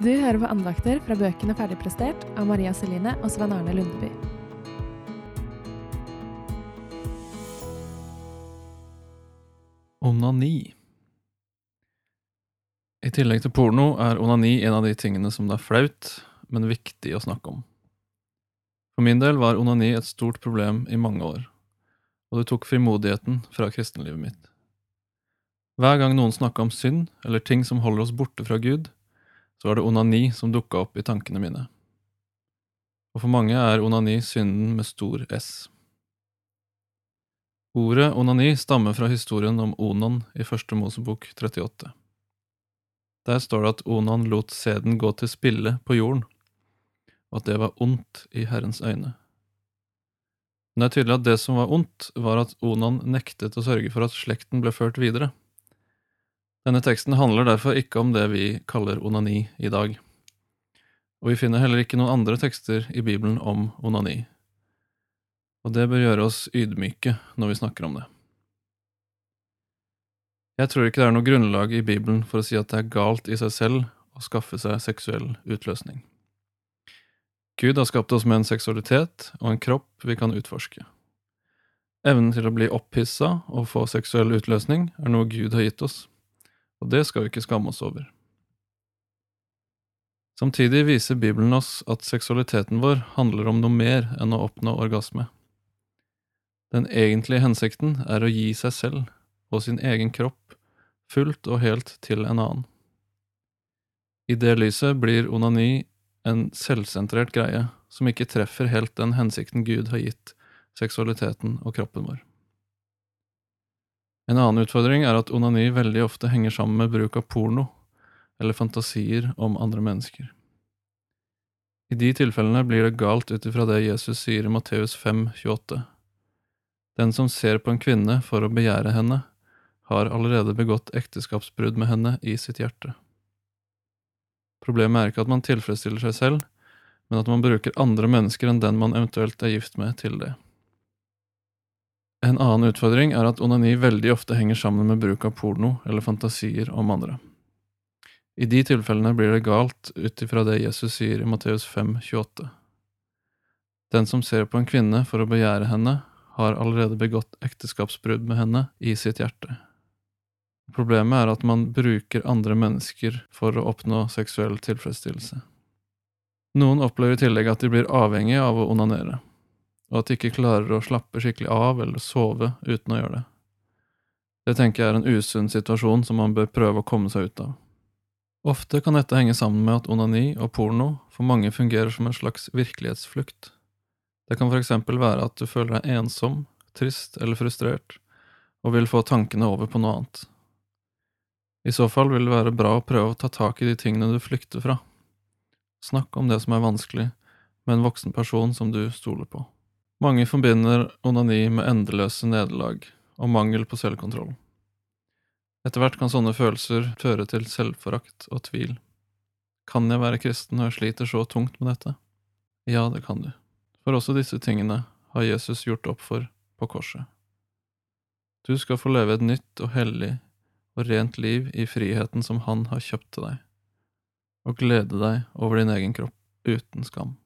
Du hører på andakter fra bøkene Ferdigprestert av Maria Celine og Svein Arne Lundeby. Onani. I tillegg til porno er onani en av de tingene som det er flaut, men viktig å snakke om. For min del var onani et stort problem i mange år, og det tok frimodigheten fra kristenlivet mitt. Hver gang noen snakka om synd eller ting som holder oss borte fra Gud, så var det onani som dukka opp i tankene mine. Og for mange er onani synden med stor S. Ordet onani stammer fra historien om Onan i Første Mosebok 38. Der står det at Onan lot sæden gå til spille på jorden, og at det var ondt i Herrens øyne. Men det er tydelig at det som var ondt, var at Onan nektet å sørge for at slekten ble ført videre. Denne teksten handler derfor ikke om det vi kaller onani i dag, og vi finner heller ikke noen andre tekster i Bibelen om onani og det bør gjøre oss ydmyke når vi snakker om det. Jeg tror ikke det er noe grunnlag i Bibelen for å si at det er galt i seg selv å skaffe seg seksuell utløsning. Gud har skapt oss med en seksualitet og en kropp vi kan utforske. Evnen til å bli opphissa og få seksuell utløsning er noe Gud har gitt oss, og det skal vi ikke skamme oss over. Samtidig viser Bibelen oss at seksualiteten vår handler om noe mer enn å oppnå orgasme. Den egentlige hensikten er å gi seg selv og sin egen kropp fullt og helt til en annen. I det lyset blir onani en selvsentrert greie som ikke treffer helt den hensikten Gud har gitt seksualiteten og kroppen vår. En annen utfordring er at onani veldig ofte henger sammen med bruk av porno eller fantasier om andre mennesker. I de tilfellene blir det galt ut ifra det Jesus sier i Matteus 5, 28. Den som ser på en kvinne for å begjære henne, har allerede begått ekteskapsbrudd med henne i sitt hjerte. Problemet er ikke at man tilfredsstiller seg selv, men at man bruker andre mennesker enn den man eventuelt er gift med, til det. En annen utfordring er at onani veldig ofte henger sammen med bruk av porno eller fantasier om andre. I de tilfellene blir det galt ut ifra det Jesus sier i Matteus 5, 28. Den som ser på en kvinne for å begjære henne, har allerede begått ekteskapsbrudd med henne i sitt hjerte. Problemet er at man bruker andre mennesker for å oppnå seksuell tilfredsstillelse. Noen opplever i tillegg at de blir avhengige av å onanere, og at de ikke klarer å slappe skikkelig av eller sove uten å gjøre det. Det tenker jeg er en usunn situasjon som man bør prøve å komme seg ut av. Ofte kan dette henge sammen med at onani og porno for mange fungerer som en slags virkelighetsflukt. Det kan for eksempel være at du føler deg ensom, trist eller frustrert, og vil få tankene over på noe annet. I så fall vil det være bra å prøve å ta tak i de tingene du flykter fra. Snakk om det som er vanskelig, med en voksen person som du stoler på. Mange forbinder onani med endeløse nederlag og mangel på selvkontroll. Etter hvert kan sånne følelser føre til selvforakt og tvil. Kan jeg være kristen når jeg sliter så tungt med dette? Ja, det kan du. For også disse tingene har Jesus gjort opp for på korset. Du skal få leve et nytt og hellig og rent liv i friheten som Han har kjøpt til deg, og glede deg over din egen kropp uten skam.